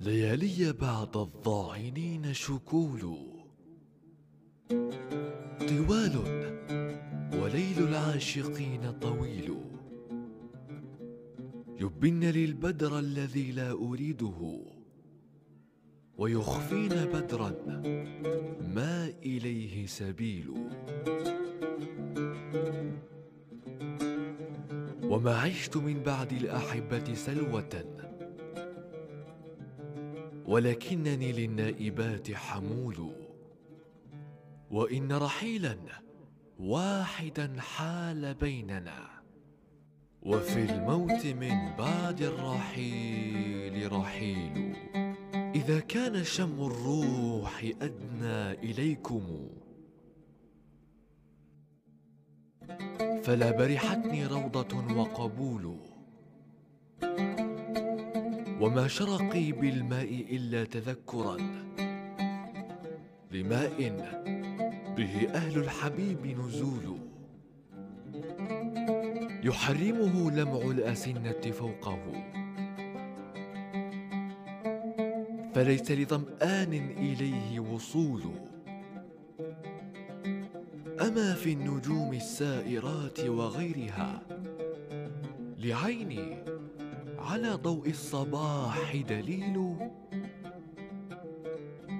ليالي بعد الظاعنين شكول. طوال وليل العاشقين طويل. يبن لي البدر الذي لا أريده. ويخفين بدرا ما إليه سبيل. وما عشت من بعد الأحبة سلوة. ولكنني للنائبات حمول. وإن رحيلا واحدا حال بيننا. وفي الموت من بعد الرحيل رحيل. إذا كان شم الروح أدنى إليكم. فلا برحتني روضة وقبول. وما شرقي بالماء إلا تذكرا لماء به أهل الحبيب نزول. يحرمه لمع الأسنة فوقه. فليس لظمآن إليه وصول. أما في النجوم السائرات وغيرها لعيني على ضوء الصباح دليل.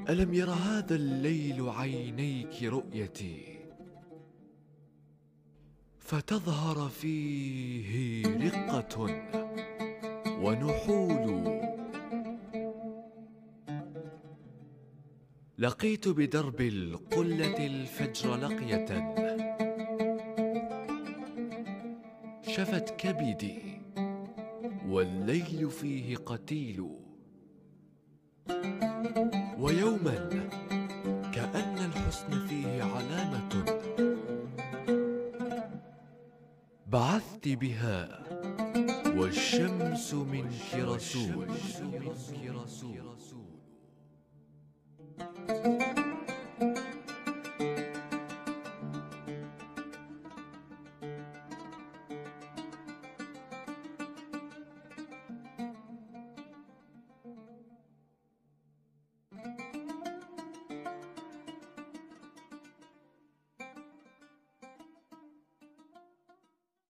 ألم ير هذا الليل عينيك رؤيتي؟ فتظهر فيه رقة ونحول. لقيت بدرب القلة الفجر لقية. شفت كبدي. والليل فيه قتيل. ويوما كأن الحسن فيه علامة. بعثت بها والشمس منك رسول